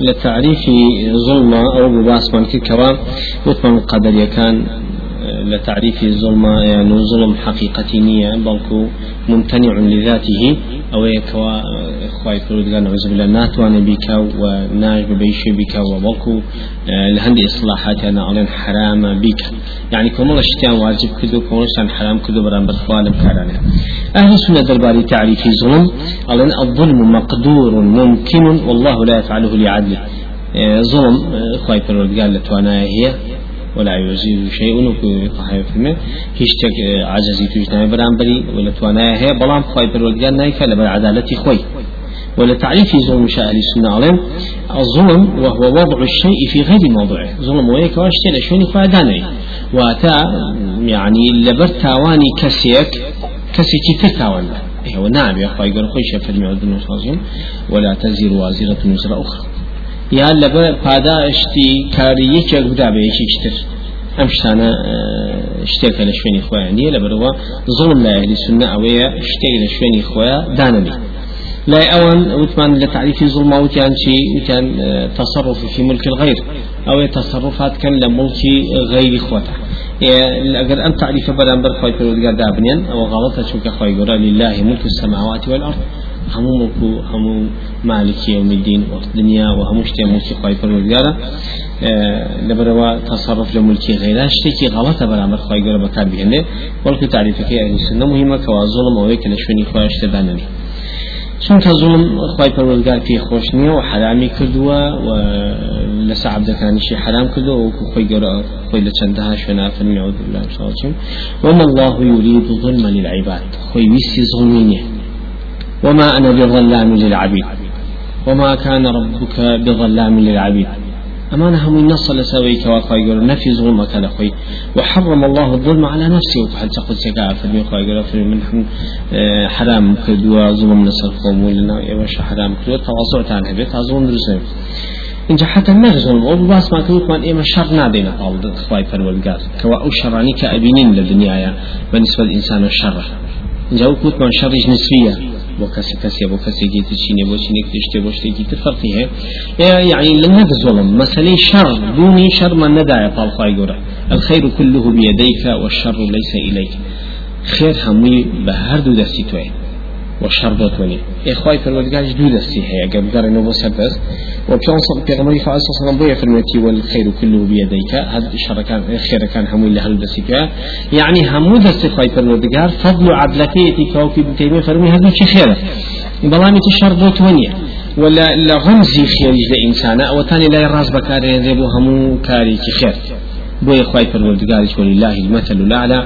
لتعريف ظلم أو بباس من كوا وثمان قدر كان لتعريف الظلم يعني ظلم حقيقة نية بلكو ممتنع لذاته. أو يكوا خواي فرودگان نعوذ بالله ناتوان بك وناج بيشي بك وبلكو لهند إصلاحات أنا أعلن حرام بك. يعني كمال اشتيان واجب كدو كمال حرام كدو بران برخوان بكارانه. أهل السنة درباري تعريف الظلم أعلن الظلم مقدور ممكن والله لا يفعله لعدله ظلم خواي فرودگان لتوانا هي. ولا يزيد شيء وكو طحي فيلم هيشتك عجزي توجنا بري ولا توانا هي بلام خواي بالولدان نايك لبر عدالتي خوي ولا تعريف ظلم شاء السنة علم الظلم وهو وضع الشيء في غير موضعه. ظلم ويك واشتي لشوني فاداني واتا يعني لبر تاواني كسيك كسيك تتاوان هو نعم يا أخوي يقول خوش في المعدن ولا تزر وازرة وزر أخرى. یا لەبەر پاداشتی کاری یەکێک بدا بە یەکێکتر ئەم شتانە شتێکە لە شوێنی خۆیان نییە لەبەرەوە زڵم لا ئەهلی سنە ئەوەیە شتێک لە شوێنی خۆیان دانەبی لا أوان وثمان لتعريف ظلم وتيان شي وتيان تصرف في ملك الغير أو تصرفات كان لملك غير إخوته أجر أن تعريف بدن برخوي في دابنيا أو غلطة شو كخوي لله ملك السماوات والأرض. همو ملكو همو مالك يوم الدين والدنيا وهمو شتي ملكي خواهي فرمودگارا لبروا تصرف لملكي غيره شتي غلطة برامر خواهي قرى بكار بهنده ولكن تعريفك أهل السنة مهمة كوا ظلم أويك لشوني خواهي اشتدانني چونکە ظلم خی پەروەگار پێ خۆش نییە و حرامی کردووە و لەسە عبدەکانیشی حرام کردو و خۆی گەورە خۆی لە چەندەها شوێنا فەرمی عوذ بالله وما الله يريد ظلما للعباد. خوي ويسي ظلمينه وما أنا بظلام للعبيد. وما كان ربك بظلام للعبيد. أمانة هم النص لسوي كواقع يقول نفي ظلمك لخوي وحرم الله الظلم على نفسه. وحد تقول سكاء في الميقا يقول في من آه، حرام كدوا ظلم نصر قوم ولنا إيواش حرام كدوا تواصعت عنها بيت ظلم درسين. إن حتى ظلم. أو باس ما كنت من إما شر نادينا. قال خواي فرولقات كوا أو شراني كأبينين للدنيا بالنسبة للإنسان الشر. إن جاء كنت من شر نسبية بۆ کەسی کەسێ بۆ کەسێکی تچینێ بۆ چینێک تشتێ بۆ شتێکی تر فەرقی هەیە. نبزلم مسألة شر دوني شر من ندايا طالخاي قرأ الخير كله بيديك والشر ليس إليك خير همي بهردو دستي توين والشر دوتوني إخوائي فرودقاش دو دستي هي قبل قرن وبسبس وبشان صل بيغمري فعل صلى الله عليه وسلم والخير كله بيديك هذا الشر كان خير كان همي لهل دستي يعني همو دستي خواي فرودقار فضل عدلتي كوكي بتيمية فرمي هذا شي خير بلامي تشر دوتوني ولا لغمزي خير لإنسان أو تاني لا يراز بكاري يذيبو همو كاري خير بۆیە خی پەروەردگاریش وەلیلهی المەثل الأعلى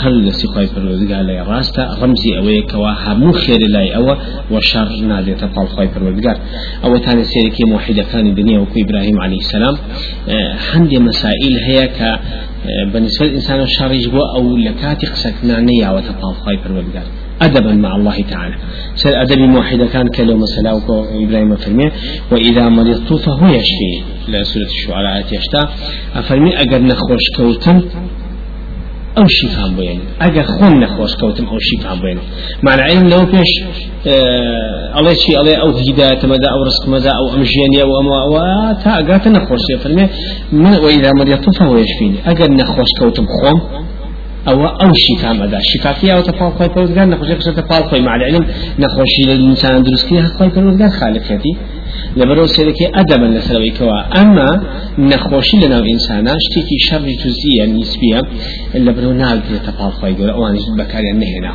هەر دەستی خی پەروەردگار لای ڕاستە ڕمزی ئەوەیە کەوا هەموو خێر لای ئەوە وەشار نادێتە پاڵ خی پەروەردگار ئەوە تانە سێرەکی موحیدەکانی دنیا وەکو ئیبراهیم عليه السلام. هەندێ مەسائل هەیە کە بالنسبة للإنسان الشريج بو أو لكاتي قسكنا نيا وتقال خايف الودقار أدبا مع الله تعالى. سر أدب موحدة كان كلمة مسألة إبراهيم فرمي وإذا مرضت فهو يشفي. لا سورة الشعراء يشتا أفرمي أجر نخوش كوتن أو شفاء بين أجر خون نخوش كوتم أو شفاء بين مع العلم لو بيش آه الله شيء الله أو هداية مدى أو رزق مدى أو أمجيني أو أما أو تا أجر نخوش. فرمي وإذا مرضت فهو يشفيني. أجر نخوش كوتم خوم أو أو شفاء مدى شفاء فيها وتفاوض خوي فرودگار نخوشي قصة تفاوض خوي مع العلم نخوشي للإنسان درس كيها خوي فرودگار خالقيتي لبرو سيركي أدبا لسلوي كوا أما نخوشي لنا الإنسان اشتكي شر جزئية نسبية لبرو نال تفاوض خوي قول أوان بكاريان نهنا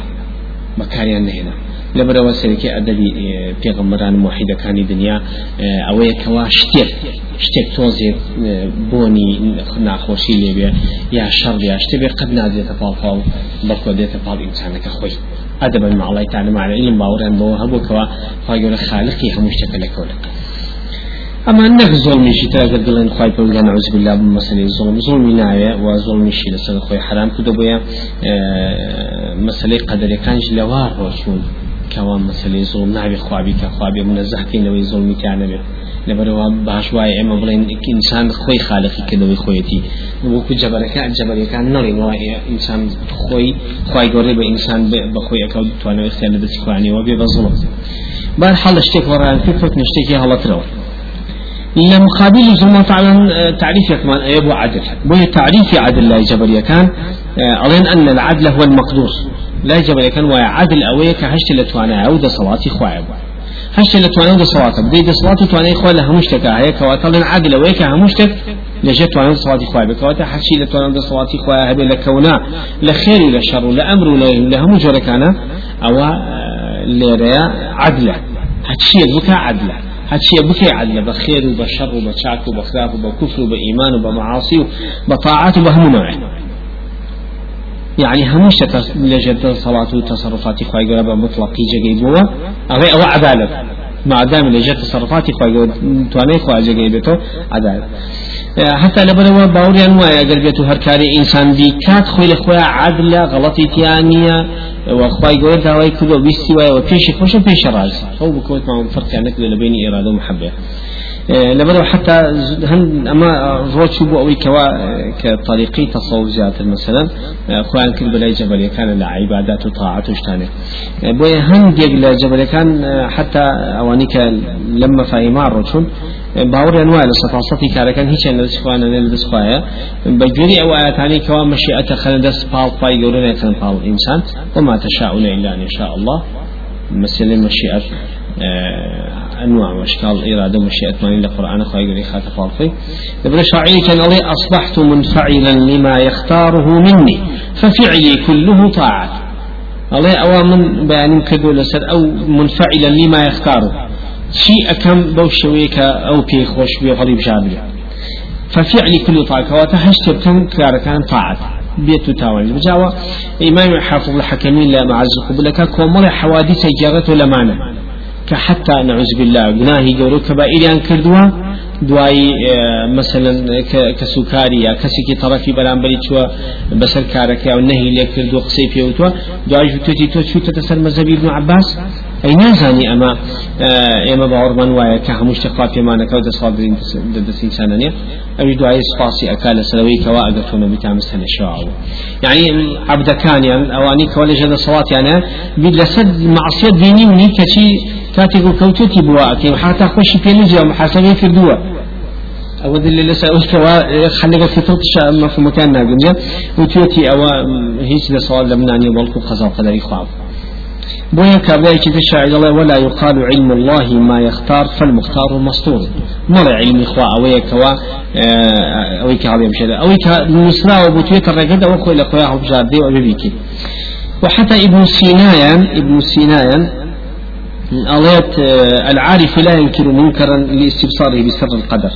بكاريان نهنا لبرو سيركي أدبي بيغمران موحدة كان دنيا أوية كوا شتير شتێک تۆزێت بۆنی ناخۆشی لێبێ یا شەڕ یا شتێ قد نازێتە پاڵ پاڵ بەڵکۆ دێتە پاڵ ئینسانەکە خۆی. الله تعالى مع العلم باوران بو اشتكى لك ولك أما أنك ظلمي شي تاقر قلن خواهي بقول نعوذ بالله من مسألة الظلم ظلمي ناوية وظلمي شي لسنة خوي حرام بيا مسألة قدر كانش لوار روشون كوان مسألة ظلم نعبي خوابي كخوابي منزه كين لوي ظلمي كان بيه لبروا باش واي اما بلين انسان خوي خالقي كدوي خويتي وكو جبرك جبر كان نوري واي انسان خوي خوي غوري بانسان بخوي اكو توانو اختيار بس خواني وبي بظلم بار حال اشتك ورا في فك نشتكي هلا ترو لمقابل ظلم فعلا تعريف كمان أيبو عدل بوي تعريف عدل لا جبر كان أظن أن العدل هو المقدور. لا جبر كان وعدل أويك هشت لتوانا عودة صلاتي خواب هشت لتوانا عودة صلاتي بدي صلاتي توانا إخوة لها مشتك. هيك وطلع عدل أويك همشتك لجت وأنا صلاتي خواه بكواتا حشي لتوانا صلاتي خواه هبي لكونا لخير لشر لأمر لهم جركانا أو ليريا عدلة هتشي بكا عدلة هاتشي بكي عدل. بخير وبشر وبشاك وبخلاف وبكفر وبإيمان وبمعاصي وبطاعات وبهم نوع يعني همش لجد صلاة وتصرفات خواهي قرابة مطلقي جاقيبوه أو أو عدالة ما دام لجد تصرفات قرابة تواني خواهي جاقيبتو عدالة حتى لبروا باوريان ويا قلبيتو هر كاري إنسان بي كات خوي لخويا عدل غلطي تيانية قول داوي كدو بيستي ويا وبيش خوش بيش راز. هو بكوت معهم فرق يعني لبين إرادة ومحبة لبرو حتى هن أما روتشو بو أوي كوا كطريقي تصوف زيادة مثلا خوان كل بلاي جبل كان لعبادات وطاعات وشتانه بوي هن ديق جبل كان حتى أوانيك لما فايما روتشون باور أنواع لصفاصتي كان هيك انا دسخوانا أنا دسخوايا بجوري أو اياتاني كوا مشيئة خلنا دس بال باي يورنا كان بال الانسان وما تشاءون إلا أن يشاء الله. مثل مشيئة أنواع واشكال إرادة ومشيئة ماني للقران خواهي يقول خاتف فالفي ابن شاعري كان الله أصبحت منفعلا لما يختاره مني ففعلي كله طاعة. الله اوامن بيان كدو لسر أو منفعلا لما يختاره. شيء أكم بوشويك أو بي خوش بي غريب جابر ففعل كل طاعة. وتهشت بكم كان طاعة. بيت تاوان بجاوة إمام حافظ الحكمين لا معز قبلك كومر حوادث جارت لمانا كحتى نعوذ بالله جناهي جورو كبائر كردوا دواي مثلا كسوكاري يا كسيكي طرفي بلان بري تشوا بسر كارك أو نهي لك كردو قصي بيوتوا دواي جوتي تو شو تتسر مذهبي ابن عباس. أي نازاني أما إما بعرمان ويا كهمش تقوى في مانا كود صادرين ددسين سنانية أو دعاء سفاسي أكال سلوي كوا أقتون بتعمل سنة شاعو يعني عبد كان يعني أواني كوالي جد صلاة يعني بلسد معصية ديني مني كشي كاتيكو كوتوتي بواكي حتى خوشي بينجي ومحاسبين في الدواء أو اللي لسه أستوى خليك في تلتش أما في مكان ناقل وتيوتي أو هيس لصوال لمناني بلقو قضاء قدري خواب. بويا كابلاي كيف الشاعر الله ولا يقال علم الله ما يختار فالمختار مستور مر علم إخوة أويا كوا أويا كهذا مشهد أويا كنسرا وبوتوية الرجل أو خوي لقواه بجاردي وبيبيكي وحتى ابن سينايا ابن سينايا أليت العارف لا ينكر منكرا لاستبصاره بسر القدر.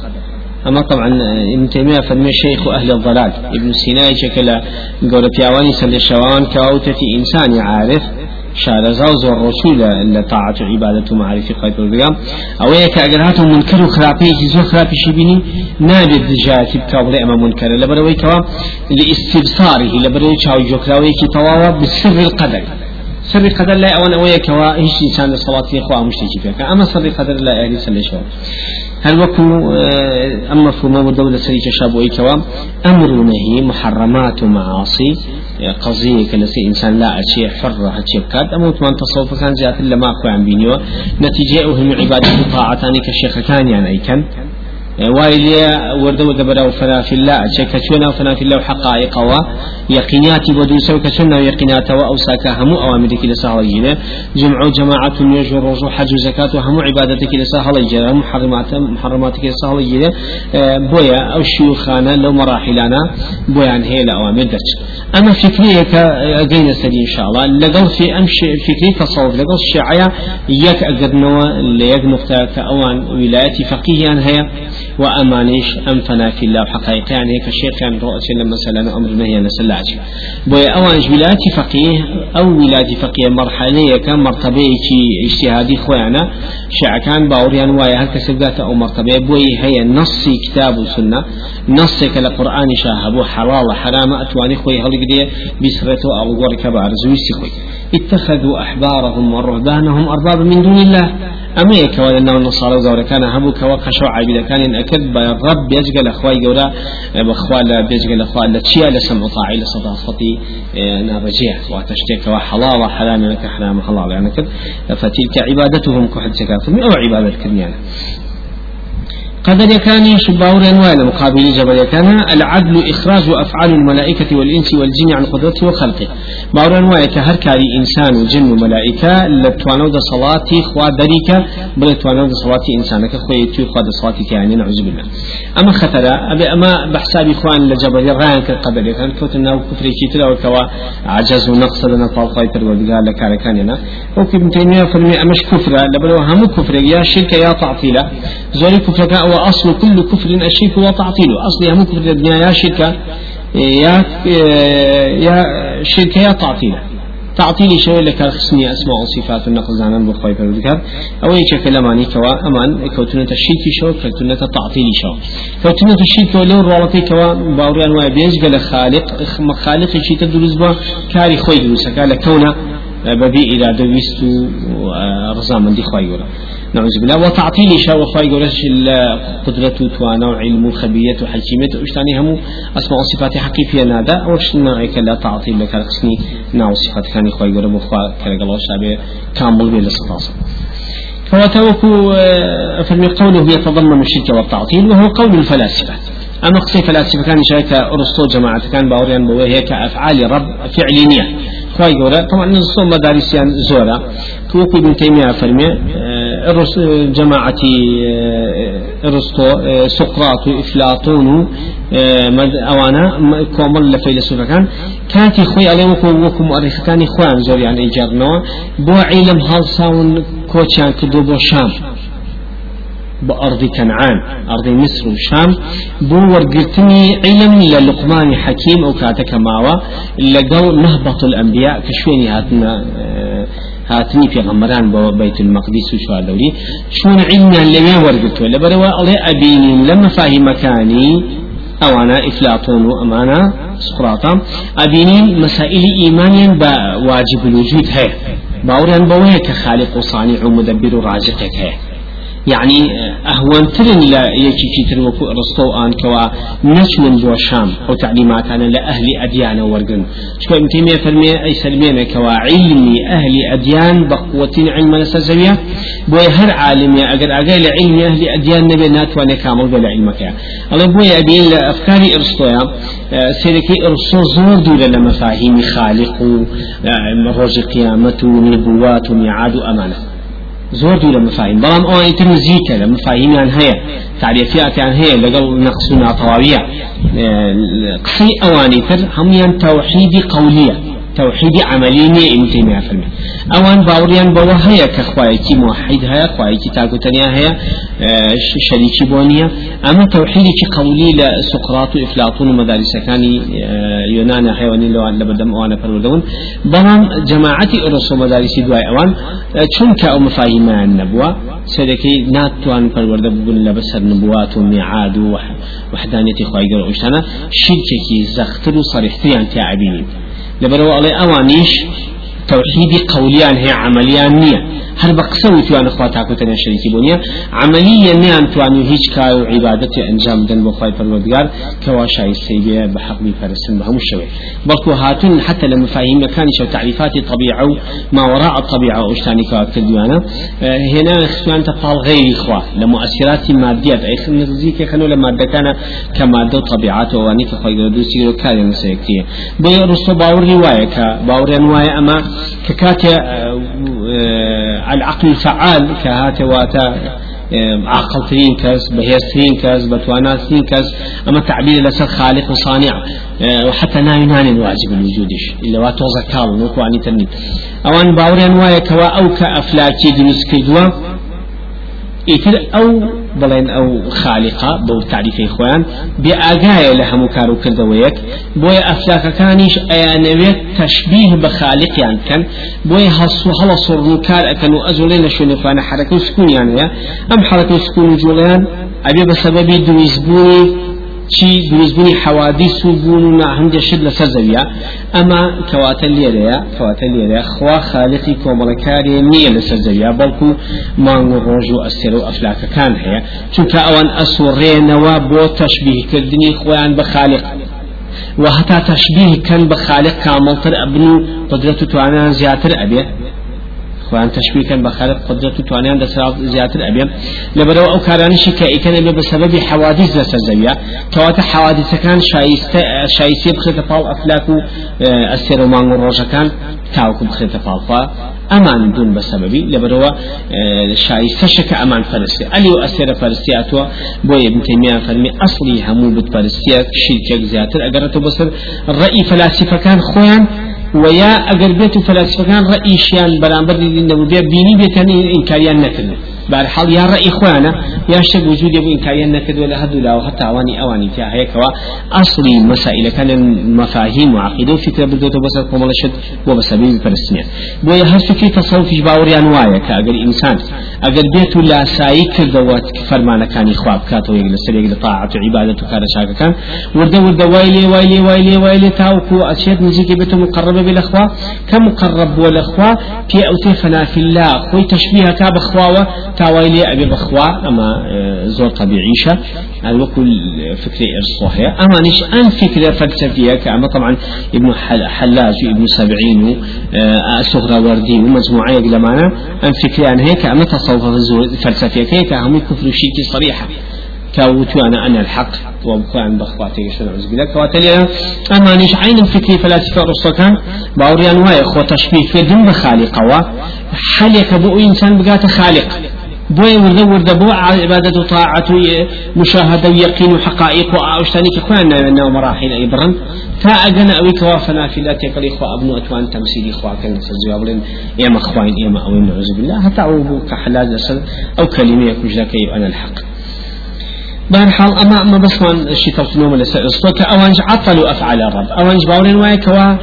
أما طبعا ابن تيمية فمن شيخ أهل الضلال. ابن سيناء شكل قول بياواني سل الشوان كاوتة إنسان عارف شارزاوز والرسول لطاعة عبادة معرفة قيد الرقام أو يك أجرات منكر وخرابي زو خرابي شبيني نادي الدجاج بكابر أما منكر. لبروي كوا لاستبصاره لبروي شاو جوكراوي كي بسر القدر. سر قدر لا أوان أويا كوا إيش إنسان الصلاة إخوة مشتكي فيك أما سر قدر لا أهل سلي شو هل وكو أما فما دولة سرية شابوي كوا أمر نهي محرمات ومعاصي قضية كلسي إنسان لا أشياء حرة هاتشي بكاد أما وتمان تصوف كان زيادة لما أخوة عن بينيو نتيجة أهم عبادة طاعتاني كالشيخ كان يعني أي كان وايليا وردو دبرا وفنا في الله شك شونا وفنا في الله حقائق و يقيناتي بدو سو كسنا يقينات و ساكا هم أوامرك لسهلين جمع جماعة يجر رجو حج زكاة وهم عبادتك لسهلين محرمات محرماتك لسهلين بويا أو شيوخانا لو مراحلنا بويا هي الاوامر درج. أما فكرية كأجينا سدي إن شاء الله. لقل في امشي فكري تصوف لقل الشيعية يك أقدنوا ليك نقطة كأوان فقيه هي وأمانيش أنفنا في الله حقائق يعني هيك الشيخ كان رؤسي لما سلام أمر نهي نسلاج بوي أوانج ولاية فقيه أو ولاية فقيه مرحلة كان مرتبة اجتهادي خوينا شع كان باوريان وايا هل كسبات أو مرتبة. بوي هي نص كتاب وسنة نص كالقرآن شاهبو حلال حرام أتواني خوي هل قدي بسرته أو غور كبار زويسي خوي اتخذوا أحبارهم ورهبانهم أربابا من دون الله. أما يكوى أنه النصارى زورا كان هبو كوا خشوع عبيدا كان أكد برب يجقل أخواي جورا بخوال بيجقل أخوال لتشيا لسمع طاعي لصداقتي نرجع وتشتيك وحلال حلال لك حرام حلال يعني كد فتلك عبادتهم كحد سكات أو عبادة كريانا قدر يكاني شباور أنواع مقابل جبل يكان العدل إخراج أفعال الملائكة والإنس والجن عن قدرته وخلقه. باور أنواع كهر كاري إنسان وجن وملائكة لتوانو دا صلاتي خوا دريكا بل توانو دا صلاتي إنسانك خوي خوا دا صلاتي كيعني نعوذ بالله. أما خطر أبي أما بحساب إخوان لجبل يغان كقدر يكان كوتنا وكفر كيتلا وكوا عجز ونقص لنا طالقاي پروردگار لكاركاننا وكي ابن تيمية فرمي أمش كفر لبلو هم كفر يا شرك يا تعطيله زوري كفر وأصل كل كفر الشرك وتعطيله أصلها مو كفر الدنيا يا شركة يا يا شركة يا تعطيله تعطيل. شيء لك خصني أسماء وصفات النقل عن بالذكر أو أي شكل ماني كوا أمان كوتنة الشرك شو كوتنة تعطيل شو. كوتنة الشرك ولو رالتي كوا باوريان وابيج قال خالق خالق شيء تدرس با كاري خوي دروسك قال كونه ببي إلى دويست رزامن دي خوي نعوذ بالله وتعطيل شاء وخواي قولش القدرة توانا وعلم وخبية وحكيمة وشتاني همو أسماء وصفات حقيقية نادا. أوش نوعك لا تعطيل لك رقصني ناو صفات كان خواي قول مخوا كان الله شابه كامل بين الصفاصة فوتوكو فرمي قوله يتضمن الشرك والتعطيل وهو قول الفلاسفة. أما قصي فلاسفة كان شايك أرسطو جماعة كان باوريان بوهي كأفعال رب فعلينية خواهي قولا طبعا نصوم مدارسيان زورا. كوكو ابن تيمية فرمي. جماعة أرسطو سقراط وإفلاطون أوانا كومل لفيلسوفة كان كاتي خوي عليهم وكو مؤرخ كان خوان زور يعني إيجارنا بو علم هالساون كوتشان كدو بو شام. بأرض كنعان أرض مصر وشام. بو ورقرتني علم للقمان حكيم أو كاتك ماوا لقو نهبط الأنبياء كشويني هاتنا هاتني في غمران بيت المقدس وشو دوري شون علمنا اللي ورقت ولا بروا الله أبينين لما فاهم مكاني أو أنا إفلاطون وأمانة سقراطا أبينين مسائل إيمانيا بواجب الوجود هي باوريان بوهي كخالق وصانع ومدبر ورازقك هي يعني أهون ترن لا يكي كتر وكو رستو آن كوا نشمن بو شام أو تعليمات أنا لأهل أديان ورقن شكو ابن تيمية فرمي أي سلمين كوا علمي أهل أديان بقوة علم نسزوية بو هر يا أقر أقر لعلم أهل أديان نبي ناتواني كامل بلا علمك. الله بو أبين لأفكاري إرسطو يا سيركي إرسطو زور دولة لمفاهيم خالق روز قيامته نبوات وميعاد أمانة. زور دوو لە مفاهیم. بەڵام ئەوانی تر نزیکە لە مفاهیمیان هەیە. تعریفیاتیان هەیە لەگەڵ نەقص و ناتەواویە. قسەی ئەوانی تر هەمویان تەوحیدی قەولیە توحيد عملي ني ابن تيمية فرمي اوان باوريان بوا هيا كخوايكي موحد هيا خوايكي تاكو تنيا هيا آه شريكي بونيا اما توحيد كي قولي لسقراط وافلاطون ومدارس كاني آه يونان حيواني لو آن بدم وأنا فرودون بلام جماعتي ارسو مدارس دواي اوان چونك أو مفاهيم النبوة سيدكي ناتوان فرورده بقول لبسر نبوات وميعاد وحدانية خواهي قرأ شركة زختر صريحتيان تعبيني لبرو علي أوانيش توحيدي قوليان هي عمليان نية. هل بقسوي توان اخوات عكوتنا شريكي بونيا عمليا نيان توانو هيج كاو عبادتي انجام دن بخواي فرودگار كوا شاي السيبية بحق بي فرسن بهم الشوي بلكو هاتون حتى لما فاهم كان شو تعريفات الطبيعة ما وراء الطبيعة واشتاني كواكت دوانا آه هنا اخوان تطال غير اخوة لمؤثرات مادية اي نزيك خلو لما كان كمادة طبيعات واني كخواي قردوسي وكالي نسيكتية بي رسو باور رواية كباور رواية اما ككاتي العقل الفعال كهات واتا عاقل ترين كاس بهير ترين كاس بتوانا ترين كاس أما تعبير لسر خالق وصانع وحتى ناوي ناني واجب الوجودش إلا واتوزا نوكو عني تنين أوان باوريان وايا كوا أو كأفلاكي دروس كردوا إيتر أو بلين أو خالقة بو تعريف إخوان بأجاية لها مكارو كردويك بويا أفلاك كانيش أيانويت تشبيه بخالق يعني كان بويا هصو هلا صور مكار أكنو أزولين شو نفانا حركة سكون يعني أم حركة سكون جولان أبي بسبب دويزبوني چی دروستبوونی حوادث و بوون و هەندێک شت لەسەر زەویە ئەمە کەواتە لێرەیە کەواتە لێرە خوا خالقی کۆمەڵەکاری نییە لەسەر زەویە بەڵکو مانگ و ڕۆژ و ئەستێرە و ئەفلاکەکان هەیە. چونکە ئەوان ئەسوڕێنەوە بۆ تەشبیهکردنی خۆیان بە خالق. وهتا تشبيه كان بخالق كامل تر ابن قدرة توانا زياتر أبي خوان تشبيه بخالق قدرة توانيان دسرات زيادة الأبيض لبرو أو كارانشي كأيكن بسبب حوادث لسر زويا كواتا حوادث كان شايسي بخيط فال أفلاكو أسير ومان الروجة كان تاوكو بخيط فال أمان دون بسببي لبروا شايسة شك أمان فرسي ألي وأسير فرسي أتوا بوي ابن تيمية فرمي أصلي همو بت فرسي شركة زيادة أقرأتو بصر الرأي فلاسفة كان خوان ويا أجر بيت فلاسفة كان رئيشيان برامبر دين بيني بيتاني إنكاريان نكرن بارحال يا رأي إخوانا يا شك وجود يبو إنكاريان نكد ولا هدو لا وحتى أواني أواني فيها هيك أصلي مسائل كان مفاهيم وعقيدة وفكرة بدوت بس كمال شد وبسبيل فلسطين بويا هست في تصوف باوري أنواع كأجر إنسان أجر بيت لا سايك دوات فرمان كان إخواب كاتو يجلس يجلس طاعة عبادة كان شاكا كان ورد ورد وايلي وايلي وايلي وايلي تاوكو أشياء نزيك بيته مقربة بالأخوة كمقرب والأخوة في أوتيفنا في الله خوي تشبيه كاب أخوة تاويلي أبي بخوا أما آه، زور طبيعيشة وكل فكرة إرصوحية أما نش أن فكرة فلسفية كأما طبعا ابن حلاج وابن سبعين وسهرة آه، وردي ومجموعة لمانا أن فكرة أن هيك أما تصوف فلسفية كيك هم كفر شيكي صريحة كاوتو أنا أنا الحق. وبكون بخواتي شنو عز بالله. كواتلي أما نش عين الفكري فلاسفة رصوكان باوريان واي خو تشبيه في دم بخالق حليك بو إنسان بقات خالق. بوي ورد ورد عبادة طاعة مشاهدة ويقين وحقائق وأشتاني كخوانا أنه مراحل أيضا تا أجنا أوي كوافنا في لا تقل إخوة أبنو أتوان تمثيل إخوة كان سجوا بلين يا مخوين يا ما أوين نعوذ بالله. حتى أو كحلاج أو كلمة يكون أنا الحق. بهرحال أما أما بس وان شي تلقنوم لسألستو أوانج عطلوا أفعال الرب أوانج باورين واي كوا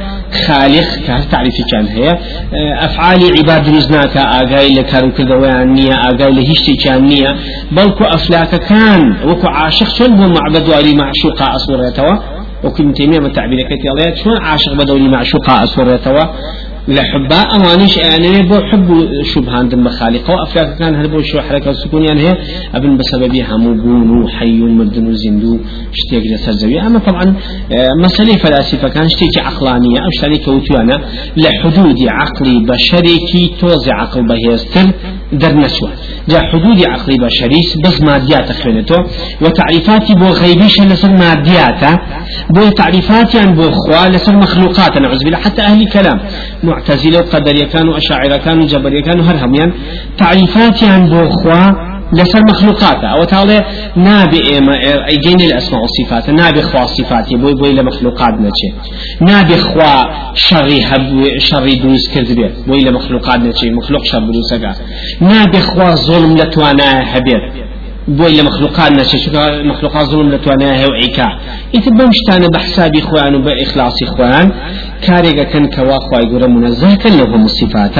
خالق كتعريف كان هي أفعال عباد رزناك آقاي لكارو كدوان نية آقاي لهشتي كان نية بلكو أفلاك كان وكو عاشق شون هو معبد وعلي معشوقة أصوريتوا وكل تيمية من تعبير كتير شون عاشق بدولي معشوقة أصوريتوا لحبا أمانيش يعني بو حب شبهان دم خالقه وأفلاك كان هربو شو حركة السكون يعني هي. أبن بسبب همو بونو حي مردن وزندو شتيك جسر زوي. أما طبعا آه، مسألة فلاسفة كان شتيك عقلانية. أو شتيك كوتوانا لحدود عقلي بشري كي توزع عقل بهيستر. در نسوة. جا حدود عقلي بشري بس ماديات خينته وتعريفاتي بو غيبيش لسر ماديات بو تعريفاتي عن بو خوا لسر مخلوقات نعوذ بالله حتى أهل كلام معتزلة وقدر كانوا أشاعرة كانوا جبر كانوا هر هميان تعريفات عن بوخوا لسر مخلوقات أو تعالى نابي إما أيجين الأسماء والصفات نابي خوا صفاتي بوي بوي لمخلوقات نتشي نابي خوا شري هب شري دوس كذبه بوي لمخلوقات نتشي مخلوق شر بدوسك نابي خوا ظلم لتوانا هبير بوي لمخلوقات نشي شو مخلوقات ظلم لتوانا هو عيكا إذا بمشتان بحسابي خوان وبإخلاص خوان كاريغا كان كوا خواي قرى منزه كان لهم الصفات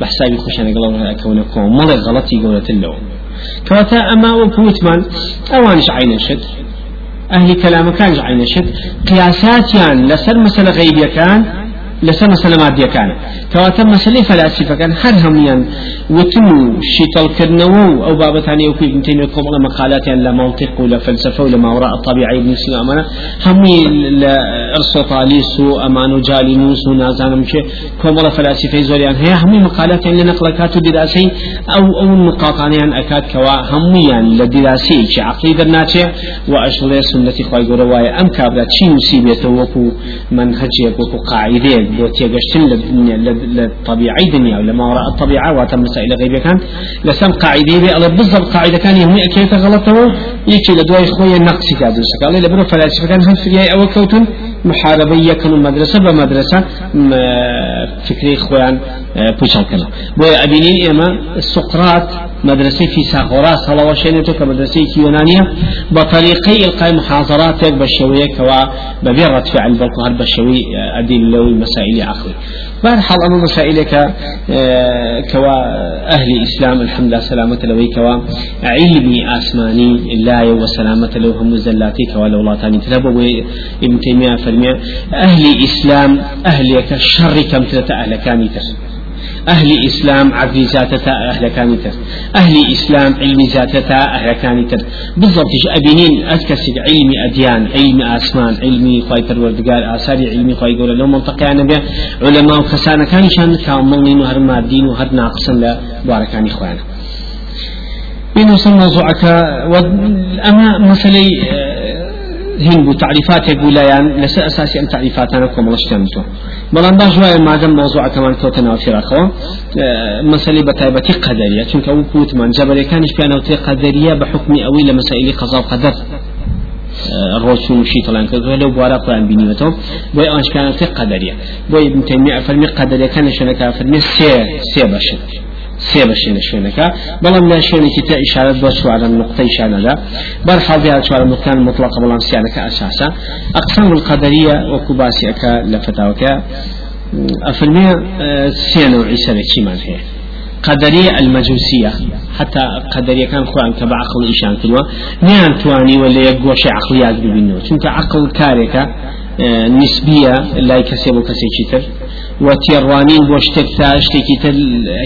بحسابي خوشان قالوا أكونكم مال غلطي قولة له كواتا أما وكوتمان أوانش عين شد. أهل كلام كان عين شد. قياسات يعني لسر مسألة غيبية كان لسر مسألة مادية كان. كواتا مسألة فلاسفة كان هر هميان. وتمو شيطل كرنو أو بابتاني وكي ابن تيمية كوبلا مقالات يعني لمنطق ولا فلسفة ولا ما وراء الطبيعة ابن سينا أمانا همي لأرسطاليس أمانو جالينوس ونازانم شيء. كوبلا فلاسفة زوريان هي همي مقالات يعني لنقلكات دراسي أو أو النقاطان يعني أكاد كوا همي يعني لدراسي. عقلي درناتي وأشغل سنة خواهي قروايا أم كابرات شي مصيبة وكو منهجيك وكو قاعدة بۆ تێگەشتن لە طبيعي دنيا ولا ما وراء الطبيعة واتم مسائل غيبية كان لسم قاعدة بي الله بالضبط قاعدة كان يهمي أكيد غلطه يكي لدواي خويا نقصي كادو سكالي لبنو فلاسفة كان هم في أو كوتن محاربة يكن مدرسة بمدرسة فكري خوان بوشال كنا بويا أبينين إما سقراط مدرسة في ساغوراس هلا وشينتو كمدرسة يونانية بطريقي إلقاء محاضرات بشوية كوا ببيرة فعل بالقهر بشوي أدلة مسائل عقلي حال أما مسائلك كوا أهل الإسلام الحمد لله سلامة لوي كوا علمي آسماني لا وسلامة لو هم زلاتي كوا لو تاني تلابو ابن تيمية فرمي أهل الإسلام أهلك شر كم تلت أهل كاني تر. أهل إسلام عدل ذاتتا أهل كانتر أهل إسلام علم ذاتتا أهل كانتر بالضبط أبينين؟ أتكسب علم أديان علم آسمان علم خواي پروردگار آثار علمي خواي قول لو منطقة أنا علماء وكسانا كان شان كاملين وهر مادين وهر ناقصا لباركاني خوانا بين موضوعك أما مسألة هند تعريفات يقول يعني لس أساسي أن تعريفات أنا كم رشتمتو بلان باش واي ما دام موضوع كمان كوتنا في رخوا مسألة بتايبة قدرية چونك أو كوت من جبل كانش بيانا قدرية بحكم أوي لمسائل قضاء قدر الرسول وشي طلعن كذا لو بوارا قرآن بنيته بوي أنش كانت قدرية بوي ابن تيمية فرمي قدرية كان شنكا فرمي سي سي بشر سێ بەشێنە شوێنەکە. بەڵام لا شوێنێکی تا ئیشارەت بۆ چوارە نقطەی شانەدا دیار چوارە نقطان مطلقة بەڵام سیانەکە ئەساسا أقسام القدرية وەکو باسیەکە لە فتاوەکە. ئەفرمێ سێ نوعی سەرەکی من هەیە؟ قدرية المجوسية حتى قدرية كان خوان كبع عقل إيشان كلوا نيان تواني ولا يقوش عقليات ببينو چونك عقل كاركا نسبية لا يكسب كسي وتيروانين بوشتك تاشتكي تل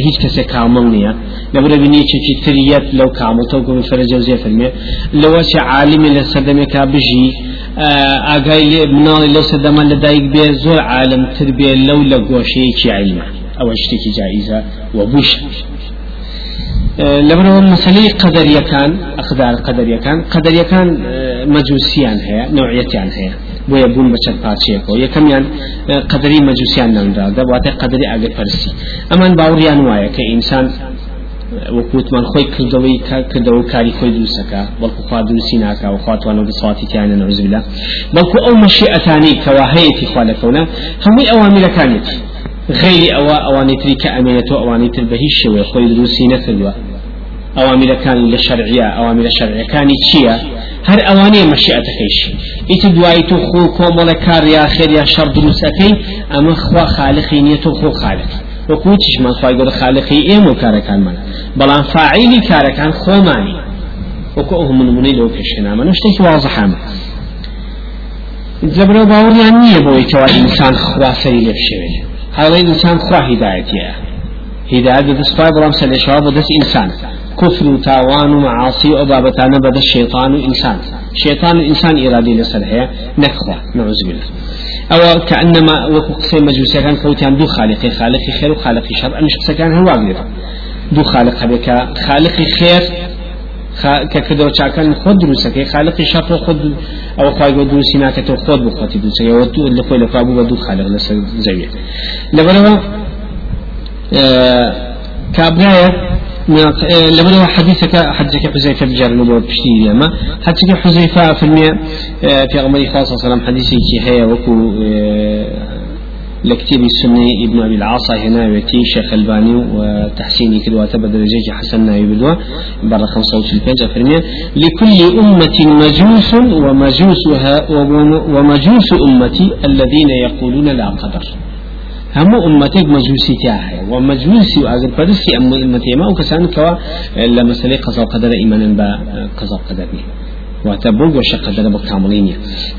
هيج كسي كامل نيا لبرا بني چي تريات لو كامل تو كم فرج جوزي فرمي لو شي عالم لسدمك بجي اگاي منال لو سدم لدايك بي زور عالم تربيه لو لغوشي چي علم أو اشتكي جائزة وبوش لبرا مسألة قدرية كان أقدار قدرية كان قدرية كان مجوسيان هي نوعيتان هي بۆ بوون بە چەند پاچەیەکەوە یەکەمیان قدری مەجووسیان ناندا دەبواتە قدری ئاگەر پەرسی ئەمان باوریان وایە کە ئینسان وەکووتمان خۆی کردەوەی کردەوە کاری خۆی دروستەکە. بەڵکو خوا دروستی ناکە و خواتوانە بسڵاتی تیانە نەوزبلا بەڵکو ئەو مەشیئەتانی کەوا هەیەی خوا لەکەونە هەمووی ئەواملەکانێتی غيري أو أواني تريك أمانة أواني تربهي الشوي خوي دروسي نكردوا أوامر كان للشرعية أوامر الشرعية كان تشيا هر أواني هر ئەوانەیە مەشیعەتەکەیش ایت دوای تو خو کۆمەڵە کار یا خیر یا شر دروس اکی اما خوا خالقی نیە تۆ خۆ خالقی وەکو من خوای گەورە خالقی ایم و کارکان من. بلان فاعیلی کارەکان خۆمانی کشنا من نمونەی که واضح هم. زبرا جبرە باوەڕیان نییە بەوەی کەوا انسان خوا سری لب شوید حالا انسان خوا هدایت هیدایەت بەدەست سلیش بەڵام و دست انسان. كفر وتاوان ومعاصي وبابتانا بدا الشيطان وإنسان شيطان الإنسان إرادي لسرها نكخوا نعوذ بالله. أو كأنما وقصي مجوسي كان كوتان دو خالق خالق خير وخالق شر. أمش قصة كان هو أقدر دو خالق بك خالق خير ككدو چاكن خود دروسك خالق شر خود أو خواي دروسي ناكتو خود بخوتي دروسك ودو اللي خوي لفابو بدو خالق لسر زوية لبنوا آه كابرايا لما حديثك حديثك حذيفة بجار نبوة بشتي ما حديثك حذيفة في المية في أغمري خاصة صلى حديثي كي هي وكو لكتير السني ابن أبي العاصة هنا ويتي شيخ ألباني وتحسيني كدوا تبدل درجة حسن يبدوا برا خمسة وثلاثين بيج فرمية لكل أمة مجوس ومجوسها ومجوس أمتي الذين يقولون لا قدر. هم أمتك مجوسي تاعها ومجوسي وأجر فرسي أم أمتي. ما وكسان كوا لما سلي قضاء قدر إيمانا بقضاء قدر وتبوغ وش قدر بكاملين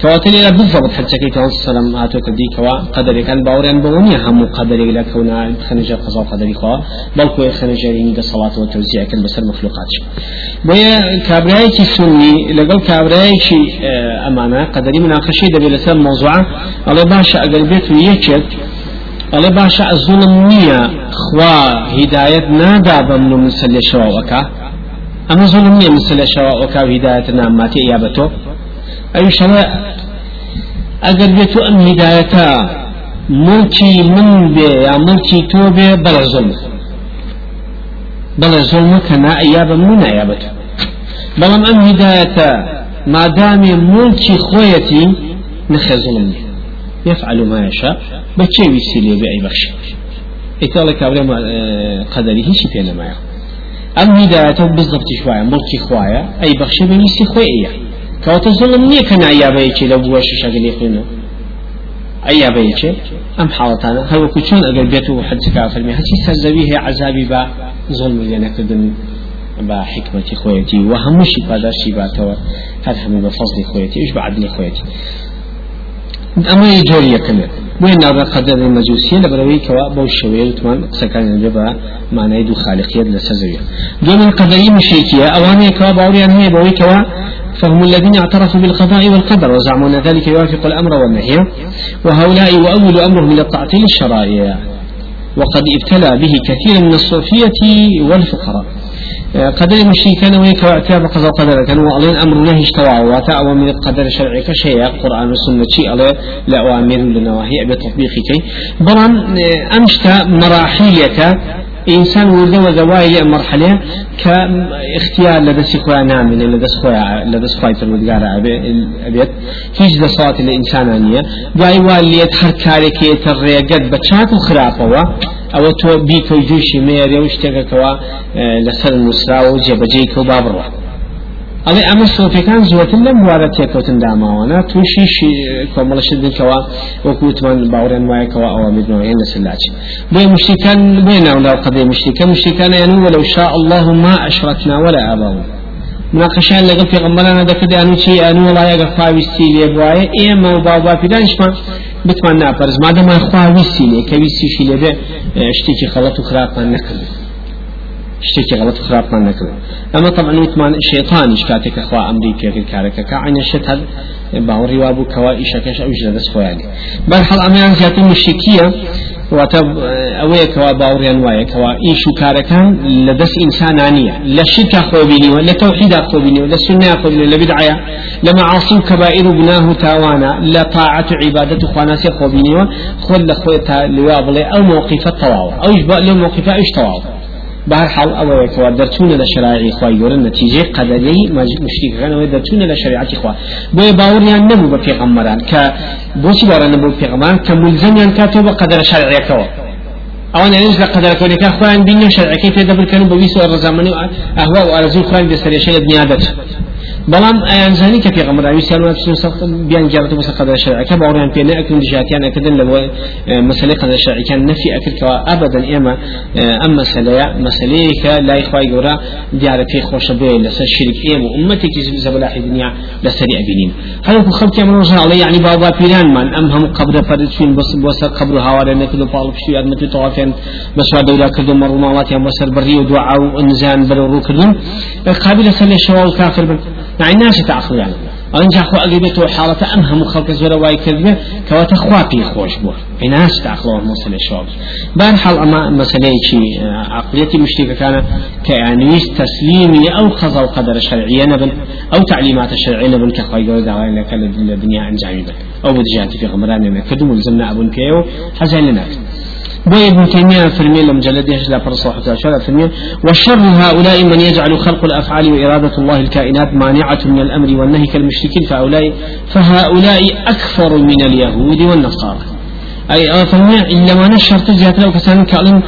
كواتل إلى بالضبط حتى كي كون السلام آتو كدي كوا قدر كان باوريان بغنيا هم قدر إلى كونا خنجة قضاء قدر خوا. بل كوا خنجة يعني الصلاة والتوزيع كان بسر مخلوقات. ويا كابراي كي سني لقل كابراي كي أمانة. قدري مناقشة دبي لسر موضوعة الله باشا أقل بيت ويكت الله باشا الظلم نية خوا هداية نادا بمن مسل شواوكا أما ظلم نية مسل شواوكا هداية ناماتي إيابتو أي شراء أقل بيتو أم هداية ملكي من بي يا ملكي تو بي بلا ظلم بلا ظلم كنا إيابا من إيابتو بلا أم هداية ما دامي ملكي خويتي نخي ظلمني يفعل ما يشاء بچه ويسيلي بأي بخش. إتالة كابري ما قدري هيش ما أم هدايته بالضبط شوية ملكي خوايا أي بخش بيسي خويا كوات الظلم نية كان عيابا يكي لو بواش شغل يخلنا عيابا يكي أم حالتانا هل وكتشون أقل بيته حد كافر مي هسي سرزويه عذابي با ظلم لنا كدن با حكمة خويتي وهمشي بادرشي باتوا هل هم بفضل خويتي إيش بعدني خويتي أما يجوري كمان وين نرى قدر المجوسية لبروي كوا بو شوية وتمان سكان الجبا معنى يدو خالقية لسزوية دون القدرية مشركية أواني كوا باوري أنه بوي كوا فهم الذين اعترفوا بالقضاء والقدر وزعموا أن ذلك يوافق الأمر والنهي وهؤلاء وأول أمرهم إلى التعطيل الشرائع وقد ابتلى به كثير من الصوفية والفقراء. قدر المشركين ويك واعتاب قضاء قدر كان وألين أمر نهي اشتوى واتا أوامر القدر الشرعي كشيء. قرآن والسنة شيء على لأوامر لنواهي بتطبيق كي بران أمشتا مراحيك إنسان ولد وزواي مرحلة كاختيار لدى سخوة نامن لدى سخوة لدى سخوة فرودقار أبيت هيج صوت الإنسانانية دعي واليت حركارك يتريقد بچاك وخرافة. أو تو بيكو جوشي ميري وشتككوا لسر النسرا وجبجيك وبابروا ئەڵێ ئەمە سۆفەکان زۆرتر لەم بوارە تێکەوتن داماوانە تووشی کۆمەڵەشت بکەوە وەکووتمان باوڕێن وایەکەوە ئەوە میدنەوەیە لەسلاچی بۆ مشتەکان بێ ناولا قەدەی مشتەکە مشتەکان یانو وەلو شاء الله ما أشركنا ولا آباؤنا. مناقشان لەگەڵ پێغمبەرانە دەکرد ئەنو چی؟ ئەنو وڵایە گە خواویستی لێ بواە ئێمە و باوبا پیدانشمان بتمان ناپەرز مادەمان خواویستی لێ کە ویستیشی لێبێ شتێکی خەڵەت و خراپمان نەکرد شتێکی غلط خراپمان نەکرد ئەمە طبعا وتمان شێطانیش کاتێک خوا ئەمری پێکرد کارەکە کە عینە شت هەر باوەڕی وابوو کەوا ئیشەکەش ئەوش لە دەست خۆیانی بەرحەڵ ئەمەیان زیاتر مشکیە واتە ئەوەیە کەوا باوڕیان وایە کەوا ئیش و کارەکان لە دەست ئینسانانیە لە شرکا خۆبینیوە لە تەوحیدا خۆبینیوە لە سنیا خۆبینیوە لە بدعەیە لە معاصی و کەبائر و گناه و تاوانە لە طاعت و عیبادەت و خواناسی خۆبینیوە خۆت لە خۆی تا لوا بڵێ بهرحال أو يكوا درتون لشرائع إخوة يورن نتيجة قدري مشرك أو درتون لشريعة إخوة بو باور يعني نبو بفيغمران ك بوسي بارا نبو بفيغمران كملزم يعني كاتب قدر شرعي كوا أو أنا نجد قدر كوني كأخوان بينو شرعي كيف يدبر كانوا بويسو الرزامني أهواء وأرزو خوان بسرية شيء بنيادة بەڵام ئەیانزانی کە پێغەمبەراوی سیان بیان جارەت بۆ قەدە شەرعەکە باوەڕیان پێ نەکردن ژاتیان ئەکردن لە مەسلەی قەدە شەرعەکان نەفی ئەکردکەوە ئەبەدەن ئێمە ئەم مەسلەیە مەسلەیەکە لای خوای گەورە دیارە پێی خۆشە بێ لەسەر شرک ئێمە و ئومەتێکی زەبەلاحی دنیا لەسەری ئەبینین. هەروکو خەڵکی ئەمە ڕۆژاڵی یعنی باوبا پیرانمان ئەم هەموو قبرە پەرچوین بۆ سەر قبر و هاوارە نەکرد و پاڵ پشتی یادمەتی تەوافیان بەسوا دەورا کرد و مەڕووماڵاتیان بەسەر بەڕی و دوعا و نزان بەرە ڕووکردن قابلە سەر لێ شەوا و کافر بن. يعني. الناس تعقل يعني أنجا خو أجيبته حالة أمهم خلق زورا واي كذبة كواتا خوابي خوش بو الناس تعقلوا موصل الشواب بارحال أما مسألة شيء عقليتي مشتركة كان كيعني تسليمي أو خضع قدر الشرعية نبن أو تعليمات الشرعية نبن كخواي قول دعوة لك الدنيا أنجامي أو بدجاتي في غمران كدوم الزمنا أبن كيو حزين لناك. بو ابن تيمية فرمي لم جلد لا فرصة حتى فرمي وشر هؤلاء من يجعل خلق الأفعال وإرادة الله الكائنات مانعة من الأمر والنهي كالمشركين فهؤلاء فهؤلاء أكثر من اليهود والنصارى. أي فرمي إلا ما نشر تجهت لو كسان كألم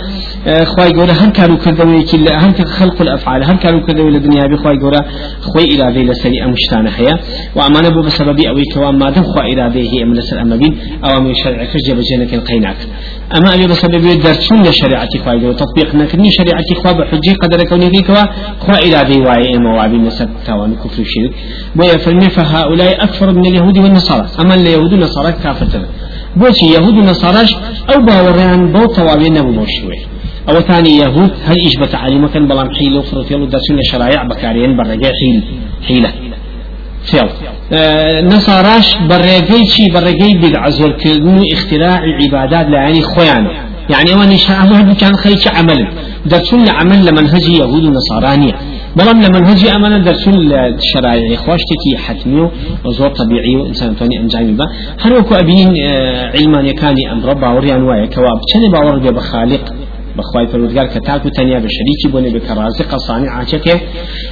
خواي جورا هر كانوا كذبوا كل هر خلق الأفعال هر كانوا كذبوا الدنيا بخواي جورا خوي إرادة لسري أمشتان حياة وأمانة بو بسبب أوي كوام ما دم خوا إرادة هي من لسر أمبين أو من شرع كجب جنك القينات أما أبي بسبب درسون لشريعة خواي جورا تطبيق نكني شريعة خوا بحجي قدر كوني كوا خوا إرادة واي إما وعبي نسب تاوان كفر الشرك بويا فرمي فهؤلاء أكثر من اليهود والنصارى. أما اليهود والنصارى كافرتنا بوشي يهود والنصارى أو باوريان بو توابين نبو بوشوي أو ثاني يهود هل إيش بتعليم كان بلام حيل وفرط يلو درسون شرائع بكاريين برجع حيل حيلة. فيل آه نصاراش برجع شي برجع بدع زور كنو اختراع عبادات لعني خويانه يعني أنا شاء كان خيش عمل. درسون عمل لمنهج يهود ونصارانية بلام لمنهج أمانة درسون الشرائع خواشتكي حتمي وزور طبيعي وإنسان ثاني أنجامي با هل وكو أبين آه علمان يكاني أمر باوريان وايا كواب. كان باور بخالق؟ بخواي فرودگار كتاك تنيا بشريكي بني بكرازق صانع عاشك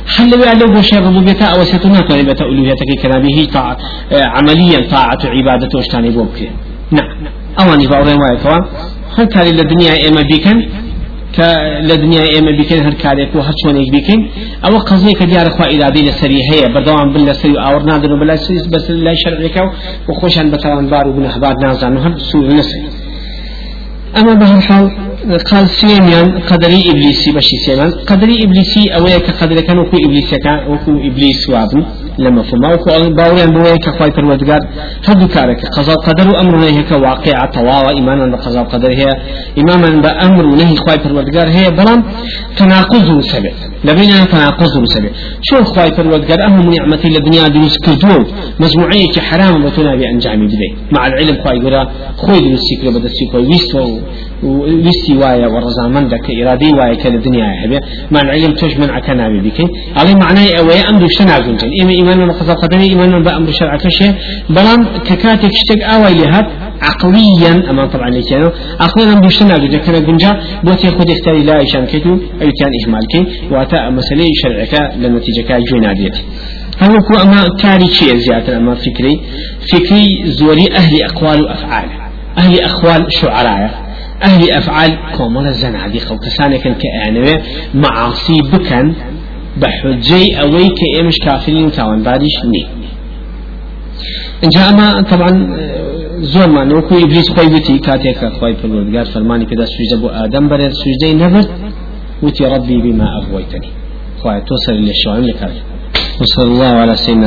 حل بألو بشر ربوبيتا أو ستنا تني بتا ألوهيتك كنابه طاعة عمليا طاعة عبادة وشتاني بوك نعم أواني باورين واي كوا هل كان للدنيا إما بيكن ك لدنيا إما بيكن هر كاريك وهر شونيك بيكن أو قضية كديار خوا إرادي لسري هي بردوام بالله سري أور نادر بلا سري بس لا شرعك وخوشان بتوان بار وبن أحبار نازان وهر سوء نسي أما بهالحال قال سيمان قدري إبليسي بشي سيمان قدري إبليسي أويا كقدر كان وكو إبليس كان وكو إبليس وابن. لما فما باويان بوي كخواي پروردگار هدو كارك قضاء قدر وأمر نهي كواقع طواوة إيمانا بقضاء قدر هي إماما بأمر نهي خواي پروردگار هي بلان تناقض سبب لبين تناقض سبب شو خواي پروردگار أهم نعمتي لدنيا دروس كدو مجموعية حرام بتنا بأنجامي بدي مع العلم خواي قرا خوي دروس سيكرو بدأ سيكرو ويستو ويستي وايا ورزامن دك إرادي وايا كالدنيا هبه مع العلم توش من عكنا بيك على معناه أوي أمر شنا جنجن إما إيمان من قضاء قدري إيمان بأمر شرع كشه بلان ككاتك شتك أوي لهات عقليا أما طبعا لكانوا عقليا أمر شنا جنجن كنا جنجا بوتي خد اختاري لا إشان كتو أي كان إهمال كي وأتا مسألة شرعك لنتيجة كاجوين عديت هەوەکو أما کاری چیە زیاتر أما فكري فكري زوري أهل أقوال وأفعال. أهل أقوال شعراء. أهل أفعال كومل الزنادي خو كسانك كأنوي معاصي بكن بحجي أوي كإمش كافرين وتاوان بادش ني إن جاء ما طبعا زور ما نوكو إبليس خوي بتي كاتيك خوي فرمودگار فرماني كده سجدة بو آدم برد سجدة نبرد وتي ربي بما أغويتني خوي توصل للشوائم لكاري وصلى الله على سيدنا